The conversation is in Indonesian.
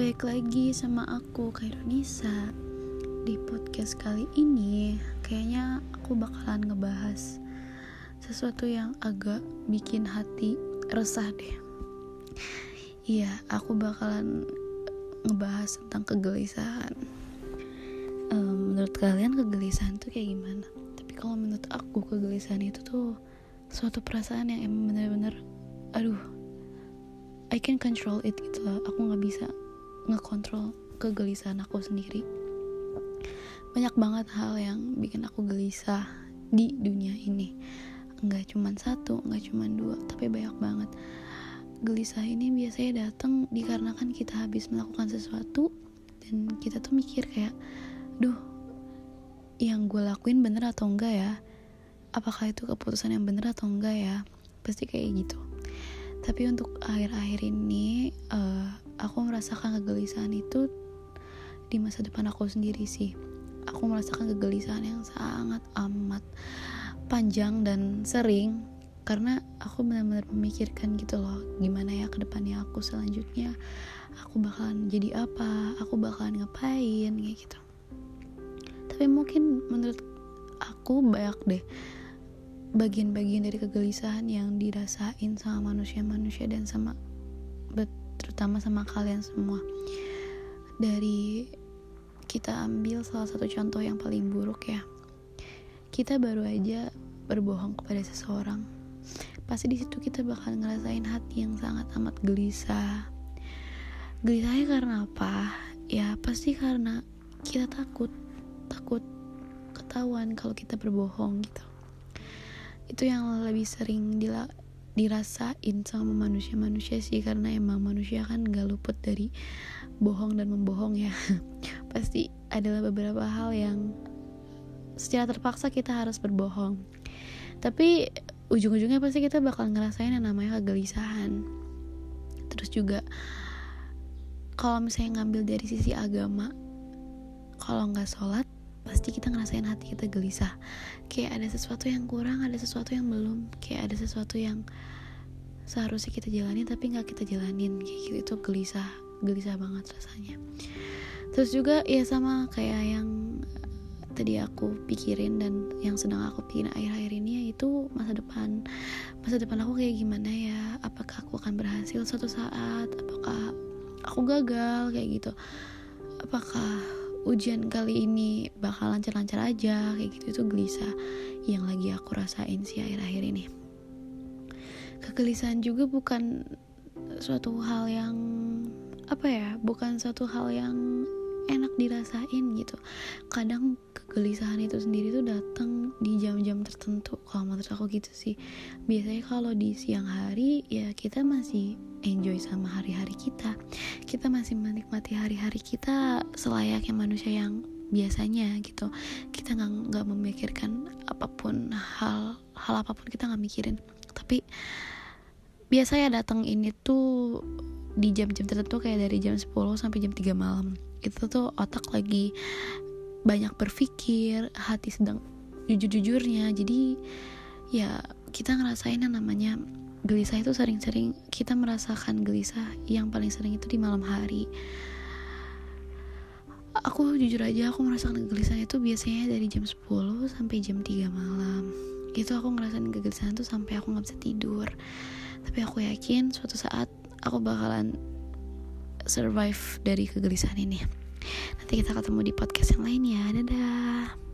Baik lagi sama aku Kairunisa Di podcast kali ini Kayaknya aku bakalan ngebahas Sesuatu yang agak bikin hati resah deh. Iya, aku bakalan ngebahas tentang kegelisahan. Um, Menurut kalian kegelisahan tuh kayak gimana? Tapi kalau menurut aku kegelisahan itu tuh Suatu perasaan yang emang bener-bener Aduh I can control it gitu loh. Aku gak bisa ngekontrol kegelisahan aku sendiri. Banyak banget hal yang bikin aku gelisah di dunia ini. Nggak cuma satu nggak cuma dua tapi banyak banget. Gelisah ini biasanya datang dikarenakan kita habis melakukan sesuatu dan kita tuh mikir kayak duh yang gue lakuin bener atau enggak ya? Apakah itu keputusan yang bener atau enggak ya? Pasti kayak gitu. Tapi untuk akhir-akhir ini uh, aku merasakan kegelisahan itu di masa depan aku sendiri sih. Aku merasakan kegelisahan yang sangat amat panjang dan sering karena aku benar-benar memikirkan gitu loh gimana ya ke depannya aku selanjutnya. Aku bakalan jadi apa? Aku bakalan ngapain? Kayak gitu. Tapi mungkin menurut aku banyak deh bagian-bagian dari kegelisahan yang dirasain sama manusia-manusia dan sama terutama sama kalian semua. Dari kita ambil salah satu contoh yang paling buruk ya. Kita baru aja berbohong kepada seseorang. Pasti di situ kita bakal ngerasain hati yang sangat amat gelisah. Gelisahnya karena apa? Ya pasti karena kita takut. Takut ketahuan kalau kita berbohong gitu. Itu yang lebih sering dila dirasain sama manusia-manusia sih karena emang manusia kan gak luput dari bohong dan membohong ya. Pasti adalah beberapa hal yang secara terpaksa kita harus berbohong. Tapi ujung-ujungnya pasti kita bakal ngerasain yang namanya kegelisahan. Terus juga kalau misalnya ngambil dari sisi agama kalau nggak sholat pasti kita ngerasain hati kita gelisah. Kayak ada sesuatu yang kurang ada sesuatu yang belum. Kayak ada sesuatu yang seharusnya kita jalani tapi nggak kita jalanin. Kayak gitu itu gelisah gelisah banget rasanya. Terus juga ya sama kayak yang tadi aku pikirin dan yang sedang aku pikirin akhir-akhir ini yaitu masa depan. Masa depan aku kayak gimana ya? Apakah aku akan berhasil suatu saat? Apakah aku gagal? Kayak gitu. Apakah ujian kali ini bakal lancar-lancar aja kayak gitu itu gelisah yang lagi aku rasain sih akhir-akhir ini. Kegelisahan juga bukan suatu hal yang apa ya bukan suatu hal yang enak dirasain gitu. Kadang kegelisahan itu sendiri tuh datang di jam-jam tertentu. Kalau menurut aku gitu sih. Biasanya kalau di siang hari ya kita masih enjoy sama hari-hari kita. Kita masih menikmati hari-hari kita selayaknya manusia yang biasanya gitu. Kita nggak nggak memikirkan apa pun hal hal apa pun kita nggak mikirin. Tapi biasanya datang ini tuh di jam-jam tertentu kayak dari jam 10 sampai jam 3 malam. Itu tuh otak lagi banyak berpikir hati sedang jujur-jujurnya. Jadi ya kita ngerasain yang namanya gelisah itu sering-sering kita merasakan gelisah yang paling sering itu di malam hari. Aku jujur aja aku merasakan kegelisahan itu biasanya dari jam 10 sampai jam 3 malam. Itu aku ngerasain kegelisahan tuh sampai aku nggak bisa tidur. Tapi aku yakin suatu saat aku bakalan survive dari kegelisahan ini. Nanti kita ketemu di podcast yang lain ya. Dadah